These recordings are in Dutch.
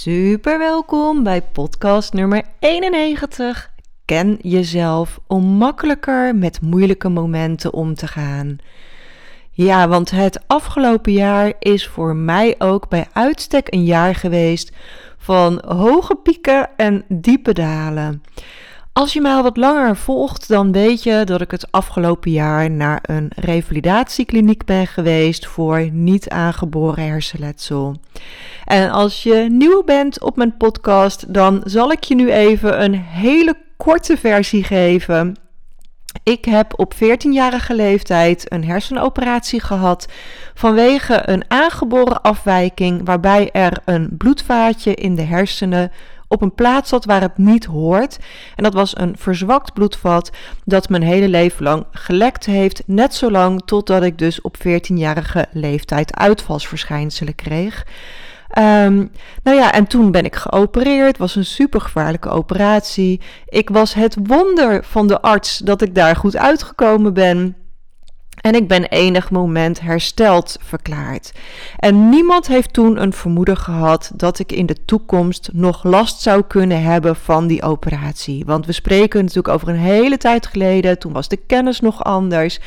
Super welkom bij podcast nummer 91. Ken jezelf om makkelijker met moeilijke momenten om te gaan. Ja, want het afgelopen jaar is voor mij ook bij uitstek een jaar geweest van hoge pieken en diepe dalen. Als je mij al wat langer volgt, dan weet je dat ik het afgelopen jaar naar een revalidatiekliniek ben geweest voor niet aangeboren hersenletsel. En als je nieuw bent op mijn podcast, dan zal ik je nu even een hele korte versie geven. Ik heb op 14-jarige leeftijd een hersenoperatie gehad vanwege een aangeboren afwijking waarbij er een bloedvaatje in de hersenen op een plaats zat waar het niet hoort. En dat was een verzwakt bloedvat dat mijn hele leven lang gelekt heeft. Net zolang totdat ik dus op 14-jarige leeftijd uitvalsverschijnselen kreeg. Ehm, nou ja, en toen ben ik geopereerd. Was een supergevaarlijke operatie. Ik was het wonder van de arts dat ik daar goed uitgekomen ben. En ik ben enig moment hersteld verklaard. En niemand heeft toen een vermoeden gehad dat ik in de toekomst nog last zou kunnen hebben van die operatie. Want we spreken natuurlijk over een hele tijd geleden. Toen was de kennis nog anders.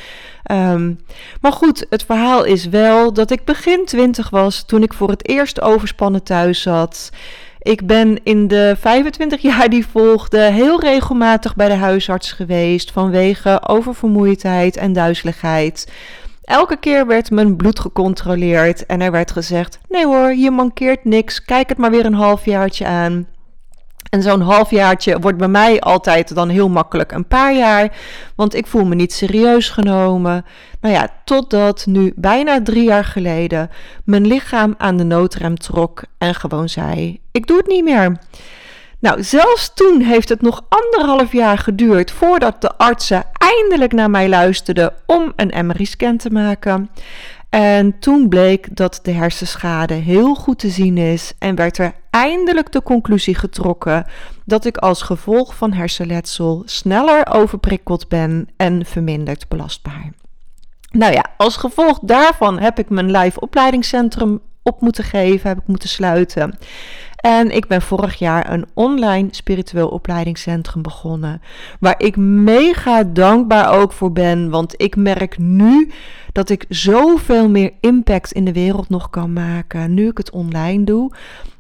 Um, maar goed, het verhaal is wel dat ik begin twintig was toen ik voor het eerst overspannen thuis zat. Ik ben in de 25 jaar die volgden heel regelmatig bij de huisarts geweest vanwege oververmoeidheid en duizeligheid. Elke keer werd mijn bloed gecontroleerd en er werd gezegd: nee hoor, je mankeert niks, kijk het maar weer een halfjaartje aan. En zo'n halfjaartje wordt bij mij altijd dan heel makkelijk een paar jaar, want ik voel me niet serieus genomen. Nou ja, totdat nu bijna drie jaar geleden mijn lichaam aan de noodrem trok en gewoon zei: Ik doe het niet meer. Nou, zelfs toen heeft het nog anderhalf jaar geduurd voordat de artsen eindelijk naar mij luisterden om een MRI-scan te maken. En toen bleek dat de hersenschade heel goed te zien is en werd er eindelijk de conclusie getrokken dat ik als gevolg van hersenletsel sneller overprikkeld ben en verminderd belastbaar. Nou ja, als gevolg daarvan heb ik mijn live opleidingscentrum op moeten geven, heb ik moeten sluiten. En ik ben vorig jaar een online spiritueel opleidingscentrum begonnen. Waar ik mega dankbaar ook voor ben. Want ik merk nu dat ik zoveel meer impact in de wereld nog kan maken. Nu ik het online doe.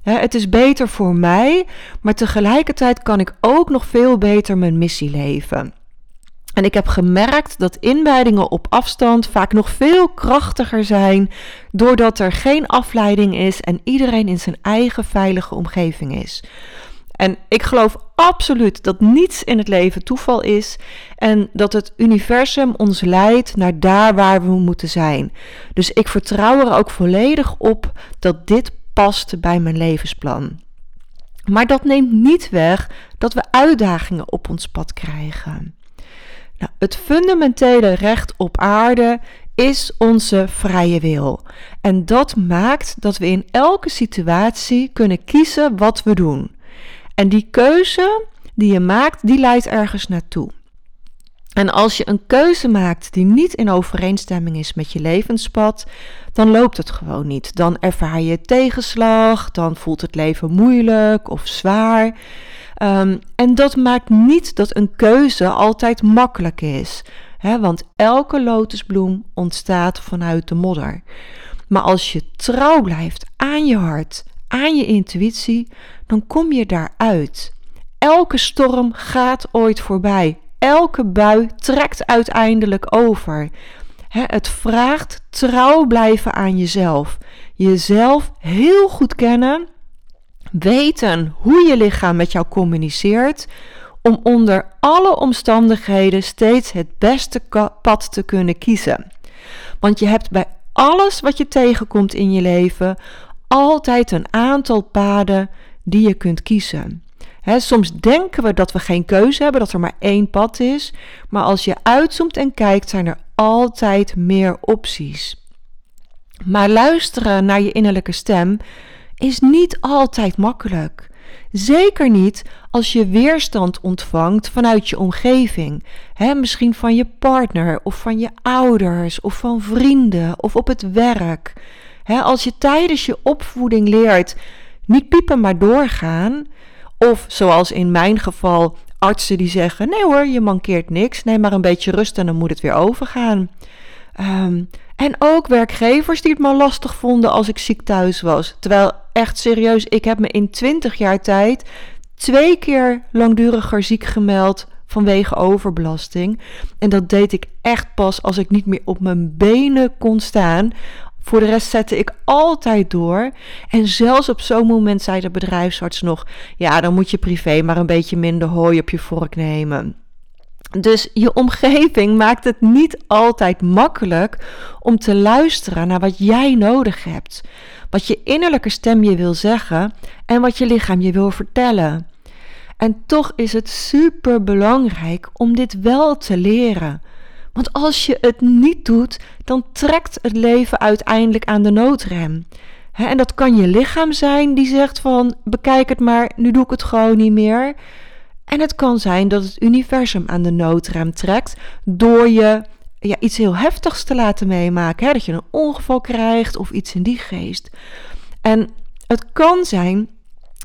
het is beter voor mij. Maar tegelijkertijd kan ik ook nog veel beter mijn missie leven. En ik heb gemerkt dat inwijdingen op afstand vaak nog veel krachtiger zijn, doordat er geen afleiding is en iedereen in zijn eigen veilige omgeving is. En ik geloof absoluut dat niets in het leven toeval is en dat het universum ons leidt naar daar waar we moeten zijn. Dus ik vertrouw er ook volledig op dat dit past bij mijn levensplan. Maar dat neemt niet weg dat we uitdagingen op ons pad krijgen. Nou, het fundamentele recht op aarde is onze vrije wil. En dat maakt dat we in elke situatie kunnen kiezen wat we doen. En die keuze die je maakt, die leidt ergens naartoe. En als je een keuze maakt die niet in overeenstemming is met je levenspad, dan loopt het gewoon niet. Dan ervaar je tegenslag, dan voelt het leven moeilijk of zwaar. Um, en dat maakt niet dat een keuze altijd makkelijk is. Hè, want elke lotusbloem ontstaat vanuit de modder. Maar als je trouw blijft aan je hart, aan je intuïtie, dan kom je daaruit. Elke storm gaat ooit voorbij. Elke bui trekt uiteindelijk over. het vraagt trouw blijven aan jezelf. Jezelf heel goed kennen weten hoe je lichaam met jou communiceert, om onder alle omstandigheden steeds het beste pad te kunnen kiezen. Want je hebt bij alles wat je tegenkomt in je leven altijd een aantal paden die je kunt kiezen. soms denken we dat we geen keuze hebben, dat er maar één pad is. Maar als je uitzoomt en kijkt, zijn er altijd meer opties. Maar luisteren naar je innerlijke stem is niet altijd makkelijk. Zeker niet als je weerstand ontvangt vanuit je omgeving. Hè, misschien van je partner of van je ouders of van vrienden of op het werk. Hè, als je tijdens je opvoeding leert niet piepen maar doorgaan. Of zoals in mijn geval artsen die zeggen: nee hoor, je mankeert niks. Neem maar een beetje rust en dan moet het weer overgaan. Um, en ook werkgevers die het maar lastig vonden als ik ziek thuis was. Terwijl echt serieus, ik heb me in 20 jaar tijd twee keer langduriger ziek gemeld vanwege overbelasting. En dat deed ik echt pas als ik niet meer op mijn benen kon staan. Voor de rest zette ik altijd door. En zelfs op zo'n moment zei de bedrijfsarts nog: Ja, dan moet je privé maar een beetje minder hooi op je vork nemen. Dus je omgeving maakt het niet altijd makkelijk om te luisteren naar wat jij nodig hebt. Wat je innerlijke stem je wil zeggen en wat je lichaam je wil vertellen. En toch is het super belangrijk om dit wel te leren. Want als je het niet doet, dan trekt het leven uiteindelijk aan de noodrem. en dat kan je lichaam zijn die zegt van bekijk het maar, nu doe ik het gewoon niet meer. En het kan zijn dat het universum aan de noodrem trekt door je ja, iets heel heftigs te laten meemaken. Hè? Dat je een ongeval krijgt of iets in die geest. En het kan zijn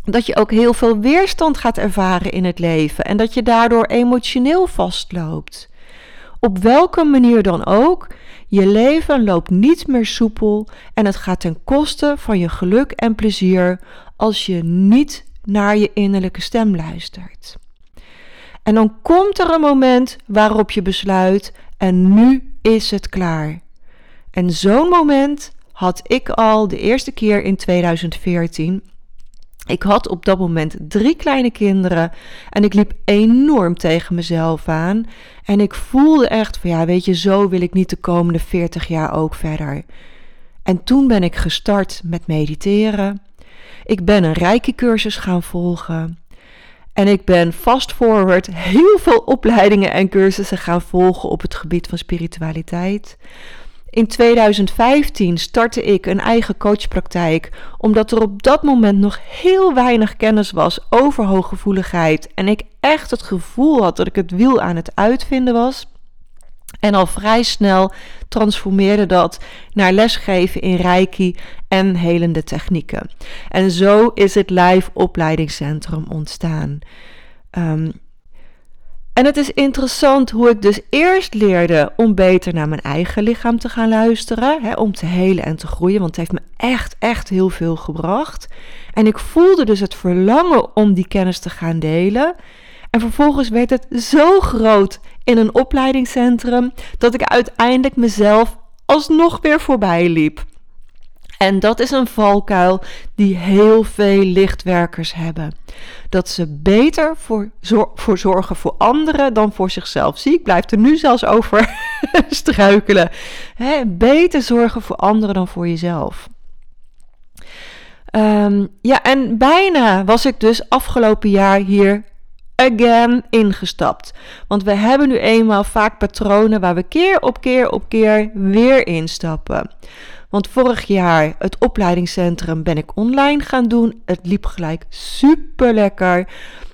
dat je ook heel veel weerstand gaat ervaren in het leven en dat je daardoor emotioneel vastloopt. Op welke manier dan ook, je leven loopt niet meer soepel en het gaat ten koste van je geluk en plezier als je niet naar je innerlijke stem luistert. En dan komt er een moment waarop je besluit: en nu is het klaar. En zo'n moment had ik al de eerste keer in 2014. Ik had op dat moment drie kleine kinderen en ik liep enorm tegen mezelf aan. En ik voelde echt van ja, weet je, zo wil ik niet de komende 40 jaar ook verder. En toen ben ik gestart met mediteren. Ik ben een rijke cursus gaan volgen. En ik ben fast forward heel veel opleidingen en cursussen gaan volgen op het gebied van spiritualiteit. In 2015 startte ik een eigen coachpraktijk, omdat er op dat moment nog heel weinig kennis was over hooggevoeligheid en ik echt het gevoel had dat ik het wiel aan het uitvinden was. En al vrij snel transformeerde dat naar lesgeven in Reiki en helende technieken. En zo is het Live Opleidingscentrum ontstaan. Um, en het is interessant hoe ik dus eerst leerde om beter naar mijn eigen lichaam te gaan luisteren, hè, om te helen en te groeien, want het heeft me echt, echt heel veel gebracht. En ik voelde dus het verlangen om die kennis te gaan delen. En vervolgens werd het zo groot in een opleidingscentrum dat ik uiteindelijk mezelf alsnog weer voorbij liep. En dat is een valkuil die heel veel lichtwerkers hebben. Dat ze beter voor, voor zorgen voor anderen dan voor zichzelf. Zie, ik blijf er nu zelfs over struikelen. beter zorgen voor anderen dan voor jezelf. Ehm, ja, en bijna was ik dus afgelopen jaar hier again ingestapt. Want we hebben nu eenmaal vaak patronen waar we keer op keer op keer weer instappen. Want vorig jaar het opleidingscentrum ben ik online gaan doen. Het liep gelijk super lekker.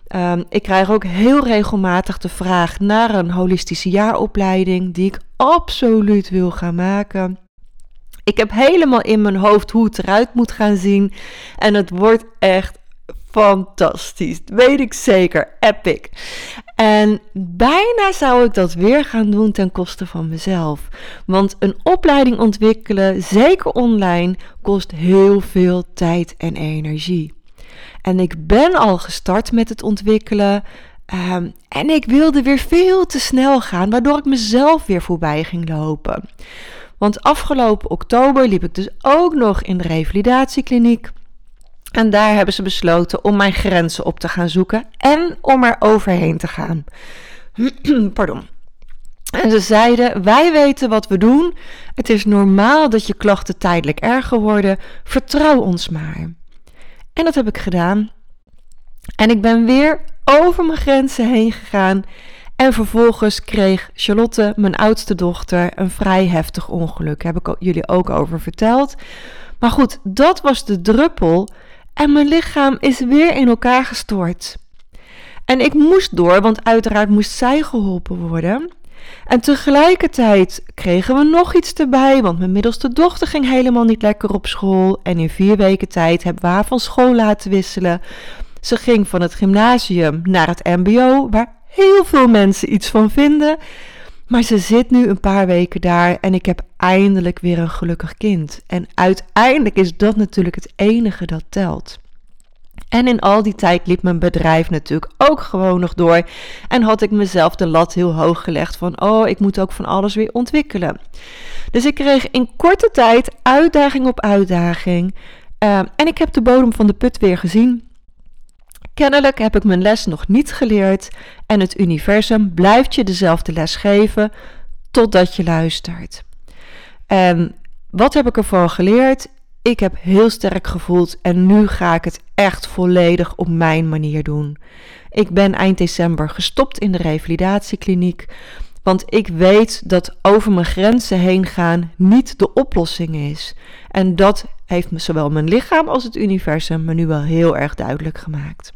Ehm, ik krijg ook heel regelmatig de vraag naar een holistische jaaropleiding die ik absoluut wil gaan maken. Ik heb helemaal in mijn hoofd hoe het eruit moet gaan zien. En het wordt echt fantastisch. weet ik zeker. Epic. En bijna zou ik dat weer gaan doen ten koste van mezelf. Want een opleiding ontwikkelen, zeker online, kost heel veel tijd en energie. En ik ben al gestart met het ontwikkelen. Ehm, en ik wilde weer veel te snel gaan, waardoor ik mezelf weer voorbij ging lopen. Want afgelopen oktober liep ik dus ook nog in de revalidatiekliniek. En daar hebben ze besloten om mijn grenzen op te gaan zoeken en om er overheen te gaan. Pardon. En ze zeiden: Wij weten wat we doen. Het is normaal dat je klachten tijdelijk erger worden. Vertrouw ons maar. En dat heb ik gedaan. En ik ben weer over mijn grenzen heen gegaan. En vervolgens kreeg Charlotte, mijn oudste dochter, een vrij heftig ongeluk. Daar heb ik jullie ook over verteld. Maar goed, dat was de druppel. En mijn lichaam is weer in elkaar gestort. En ik moest door, want uiteraard moest zij geholpen worden. En tegelijkertijd kregen we nog iets erbij, want mijn middelste dochter ging helemaal niet lekker op school. En in vier weken tijd hebben we haar van school laten wisselen. Ze ging van het gymnasium naar het MBO, waar heel veel mensen iets van vinden. Maar ze zit nu een paar weken daar en ik heb eindelijk weer een gelukkig kind. En uiteindelijk is dat natuurlijk het enige dat telt. En in al die tijd liep mijn bedrijf natuurlijk ook gewoon nog door. En had ik mezelf de lat heel hoog gelegd van, oh, ik moet ook van alles weer ontwikkelen. Dus ik kreeg in korte tijd uitdaging op uitdaging. Uh, en ik heb de bodem van de put weer gezien. Kennelijk heb ik mijn les nog niet geleerd en het universum blijft je dezelfde les geven totdat je luistert. En wat heb ik ervan geleerd? Ik heb heel sterk gevoeld en nu ga ik het echt volledig op mijn manier doen. Ik ben eind december gestopt in de revalidatiekliniek, want ik weet dat over mijn grenzen heen gaan niet de oplossing is. En dat heeft me zowel mijn lichaam als het universum me nu wel heel erg duidelijk gemaakt.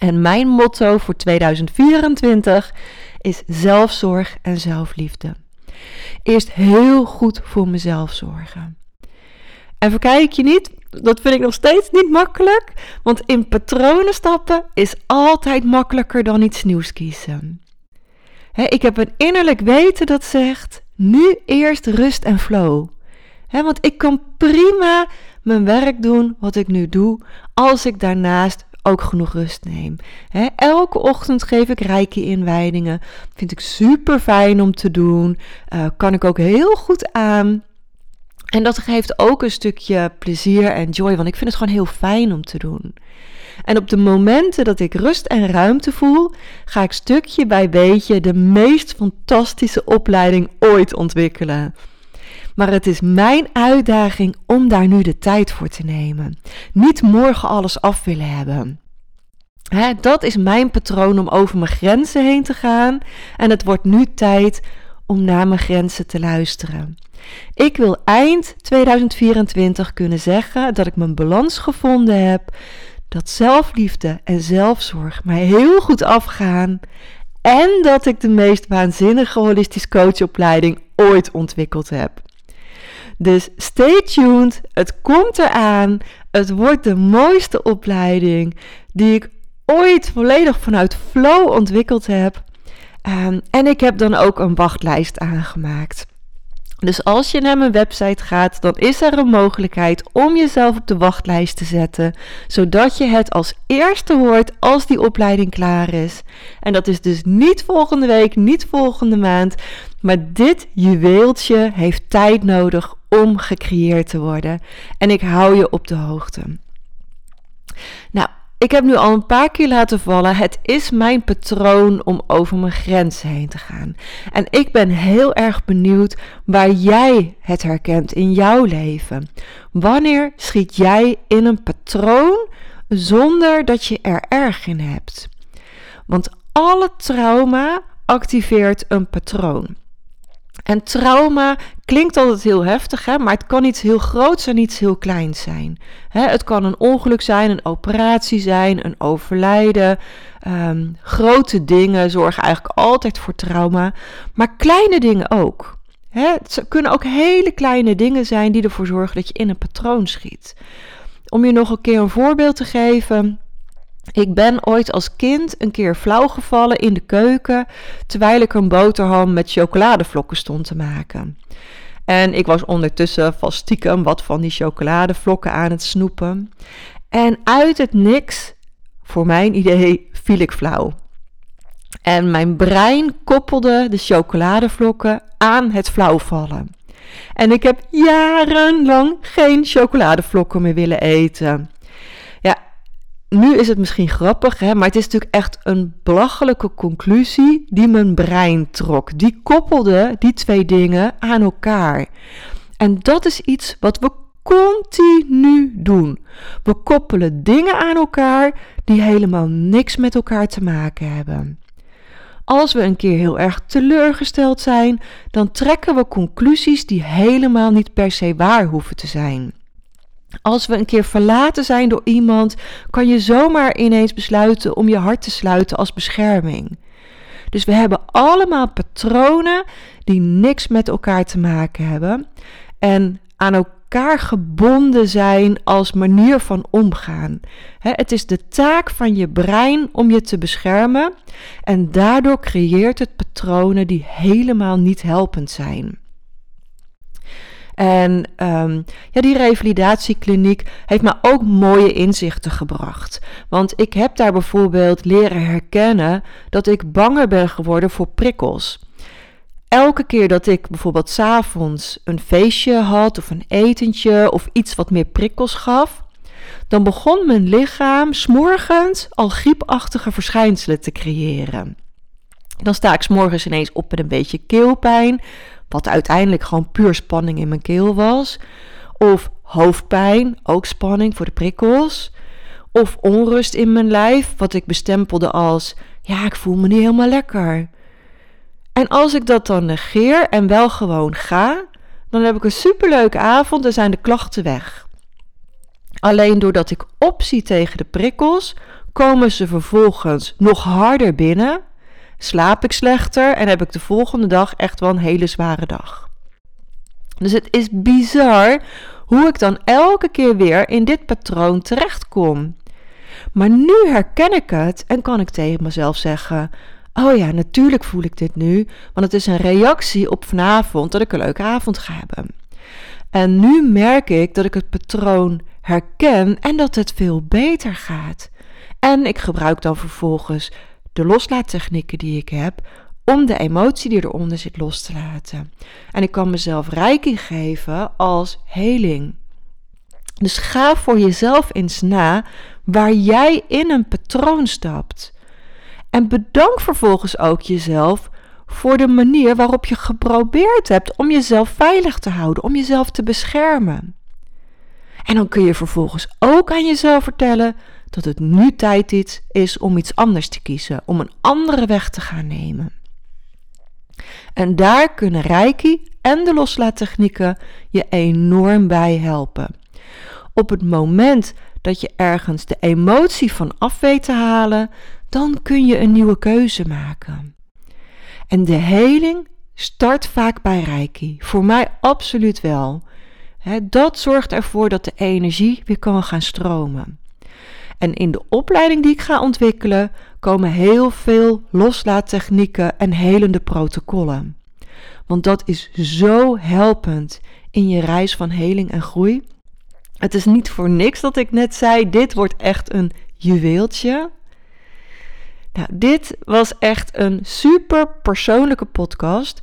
En mijn motto voor 2024 is zelfzorg en zelfliefde. Eerst heel goed voor mezelf zorgen. En verkijk je niet, dat vind ik nog steeds niet makkelijk, want in patronen stappen is altijd makkelijker dan iets nieuws kiezen. ik heb een innerlijk weten dat zegt: nu eerst rust en flow. want ik kan prima mijn werk doen wat ik nu doe, als ik daarnaast ook genoeg rust neem. elke ochtend geef ik rijke inwijdingen. Vind ik super fijn om te doen. Uh, kan ik ook heel goed aan. En dat geeft ook een stukje plezier en joy, want ik vind het gewoon heel fijn om te doen. En op de momenten dat ik rust en ruimte voel, ga ik stukje bij beetje de meest fantastische opleiding ooit ontwikkelen. Maar het is mijn uitdaging om daar nu de tijd voor te nemen. Niet morgen alles af willen hebben. dat is mijn patroon om over mijn grenzen heen te gaan. En het wordt nu tijd om naar mijn grenzen te luisteren. Ik wil eind 2024 kunnen zeggen dat ik mijn balans gevonden heb, dat zelfliefde en zelfzorg mij heel goed afgaan en dat ik de meest waanzinnige holistisch coachopleiding ooit ontwikkeld heb. Dus stay tuned, het komt eraan. Het wordt de mooiste opleiding die ik ooit volledig vanuit flow ontwikkeld heb. Um, en ik heb dan ook een wachtlijst aangemaakt. Dus als je naar mijn website gaat, dan is er een mogelijkheid om jezelf op de wachtlijst te zetten, zodat je het als eerste hoort als die opleiding klaar is. En dat is dus niet volgende week, niet volgende maand, maar dit juweeltje heeft tijd nodig om gecreëerd te worden. En ik hou je op de hoogte. Nou, ik heb nu al een paar keer laten vallen. Het is mijn patroon om over mijn grenzen heen te gaan. En ik ben heel erg benieuwd waar jij het herkent in jouw leven. Wanneer schiet jij in een patroon zonder dat je er erg in hebt? Want alle trauma activeert een patroon. En trauma klinkt altijd heel heftig, hè, maar het kan iets heel groots en iets heel kleins zijn. Hè, het kan een ongeluk zijn, een operatie zijn, een overlijden. Ehm, grote dingen zorgen eigenlijk altijd voor trauma, maar kleine dingen ook. Hè, het kunnen ook hele kleine dingen zijn die ervoor zorgen dat je in een patroon schiet. Om je nog een keer een voorbeeld te geven. Ik ben ooit als kind een keer flauw gevallen in de keuken terwijl ik een boterham met chocoladevlokken stond te maken. En ik was ondertussen vast stiekem wat van die chocoladevlokken aan het snoepen. En uit het niks, voor mijn idee, viel ik flauw. En mijn brein koppelde de chocoladevlokken aan het flauwvallen. En ik heb jarenlang geen chocoladevlokken meer willen eten. Nu is het misschien grappig, hè, maar het is natuurlijk echt een belachelijke conclusie die mijn brein trok. Die koppelde die twee dingen aan elkaar. En dat is iets wat we continu doen. We koppelen dingen aan elkaar die helemaal niks met elkaar te maken hebben. Als we een keer heel erg teleurgesteld zijn, dan trekken we conclusies die helemaal niet per se waar hoeven te zijn. Als we een keer verlaten zijn door iemand, kan je zomaar ineens besluiten om je hart te sluiten als bescherming. Dus we hebben allemaal patronen die niks met elkaar te maken hebben en aan elkaar gebonden zijn als manier van omgaan. het is de taak van je brein om je te beschermen en daardoor creëert het patronen die helemaal niet helpend zijn. En um, ja, die revalidatiekliniek heeft me ook mooie inzichten gebracht. Want ik heb daar bijvoorbeeld leren herkennen dat ik banger ben geworden voor prikkels. Elke keer dat ik bijvoorbeeld s'avonds een feestje had of een etentje of iets wat meer prikkels gaf, dan begon mijn lichaam s'morgens al griepachtige verschijnselen te creëren. Dan sta ik s'morgens ineens op met een beetje keelpijn, wat uiteindelijk gewoon puur spanning in mijn keel was. Of hoofdpijn, ook spanning voor de prikkels. Of onrust in mijn lijf, wat ik bestempelde als: ja, ik voel me niet helemaal lekker. En als ik dat dan negeer en wel gewoon ga, dan heb ik een superleuke avond en zijn de klachten weg. Alleen doordat ik optie tegen de prikkels, komen ze vervolgens nog harder binnen slaap ik slechter en heb ik de volgende dag echt wel een hele zware dag. Dus het is bizar hoe ik dan elke keer weer in dit patroon terechtkom. Maar nu herken ik het en kan ik tegen mezelf zeggen: Oh ja, natuurlijk voel ik dit nu, want het is een reactie op vanavond dat ik een leuke avond ga hebben. En nu merk ik dat ik het patroon herken en dat het veel beter gaat. En ik gebruik dan vervolgens de loslaattechnieken die ik heb om de emotie die eronder zit los te laten. En ik kan mezelf rijking geven als heling. Dus ga voor jezelf eens na waar jij in een patroon stapt. En bedank vervolgens ook jezelf voor de manier waarop je geprobeerd hebt om jezelf veilig te houden, om jezelf te beschermen. En dan kun je vervolgens ook aan jezelf vertellen dat het nu tijd is om iets anders te kiezen, om een andere weg te gaan nemen. En daar kunnen Reiki en de loslaattechnieken je enorm bij helpen. Op het moment dat je ergens de emotie van af weet te halen, dan kun je een nieuwe keuze maken. En de heling start vaak bij Reiki. Voor mij absoluut wel. dat zorgt ervoor dat de energie weer kan gaan stromen. En in de opleiding die ik ga ontwikkelen komen heel veel loslaattechnieken en helende protocollen. Want dat is zo helpend in je reis van heling en groei. Het is niet voor niks dat ik net zei: dit wordt echt een juweeltje. Nou, dit was echt een super persoonlijke podcast.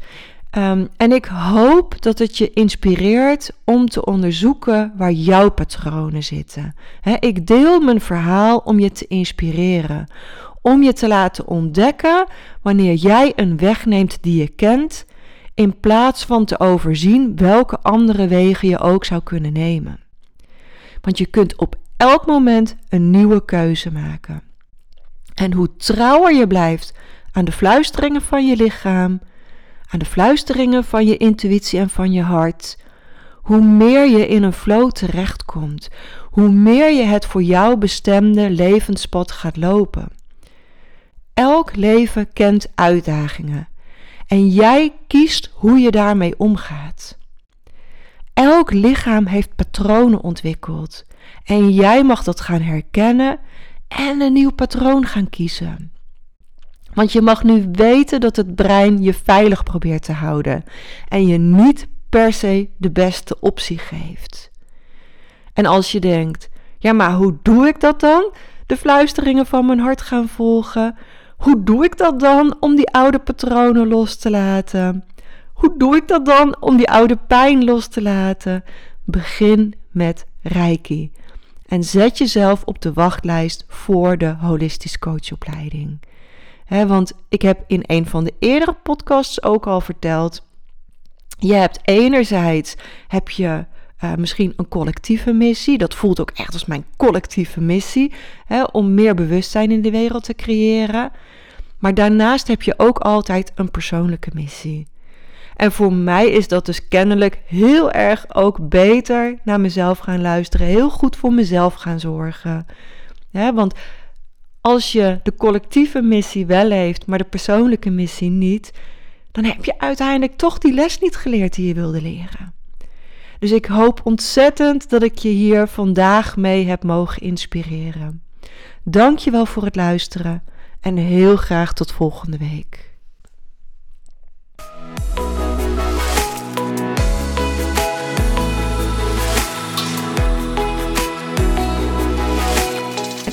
Ehm, en ik hoop dat het je inspireert om te onderzoeken waar jouw patronen zitten. ik deel mijn verhaal om je te inspireren, om je te laten ontdekken wanneer jij een weg neemt die je kent, in plaats van te overzien welke andere wegen je ook zou kunnen nemen. Want je kunt op elk moment een nieuwe keuze maken. En hoe trouwer je blijft aan de fluisteringen van je lichaam, aan de fluisteringen van je intuïtie en van je hart, hoe meer je in een flow terechtkomt, hoe meer je het voor jou bestemde levenspad gaat lopen. Elk leven kent uitdagingen en jij kiest hoe je daarmee omgaat. Elk lichaam heeft patronen ontwikkeld en jij mag dat gaan herkennen en een nieuw patroon gaan kiezen. Want je mag nu weten dat het brein je veilig probeert te houden en je niet per se de beste optie geeft. En als je denkt, ja, maar hoe doe ik dat dan? De fluisteringen van mijn hart gaan volgen. Hoe doe ik dat dan om die oude patronen los te laten? Hoe doe ik dat dan om die oude pijn los te laten? Begin met Reiki. En zet jezelf op de wachtlijst voor de holistisch coachopleiding. Want ik heb in een van de eerdere podcasts ook al verteld. Je hebt enerzijds heb je uh, misschien een collectieve missie. Dat voelt ook echt als mijn collectieve missie. Om meer bewustzijn in de wereld te creëren. Maar daarnaast heb je ook altijd een persoonlijke missie. En voor mij is dat dus kennelijk heel erg ook beter naar mezelf gaan luisteren. Heel goed voor mezelf gaan zorgen. Want als je de collectieve missie wel heeft, maar de persoonlijke missie niet, dan heb je uiteindelijk toch die les niet geleerd die je wilde leren. Dus ik hoop ontzettend dat ik je hier vandaag mee heb mogen inspireren. Dank je wel voor het luisteren en heel graag tot volgende week.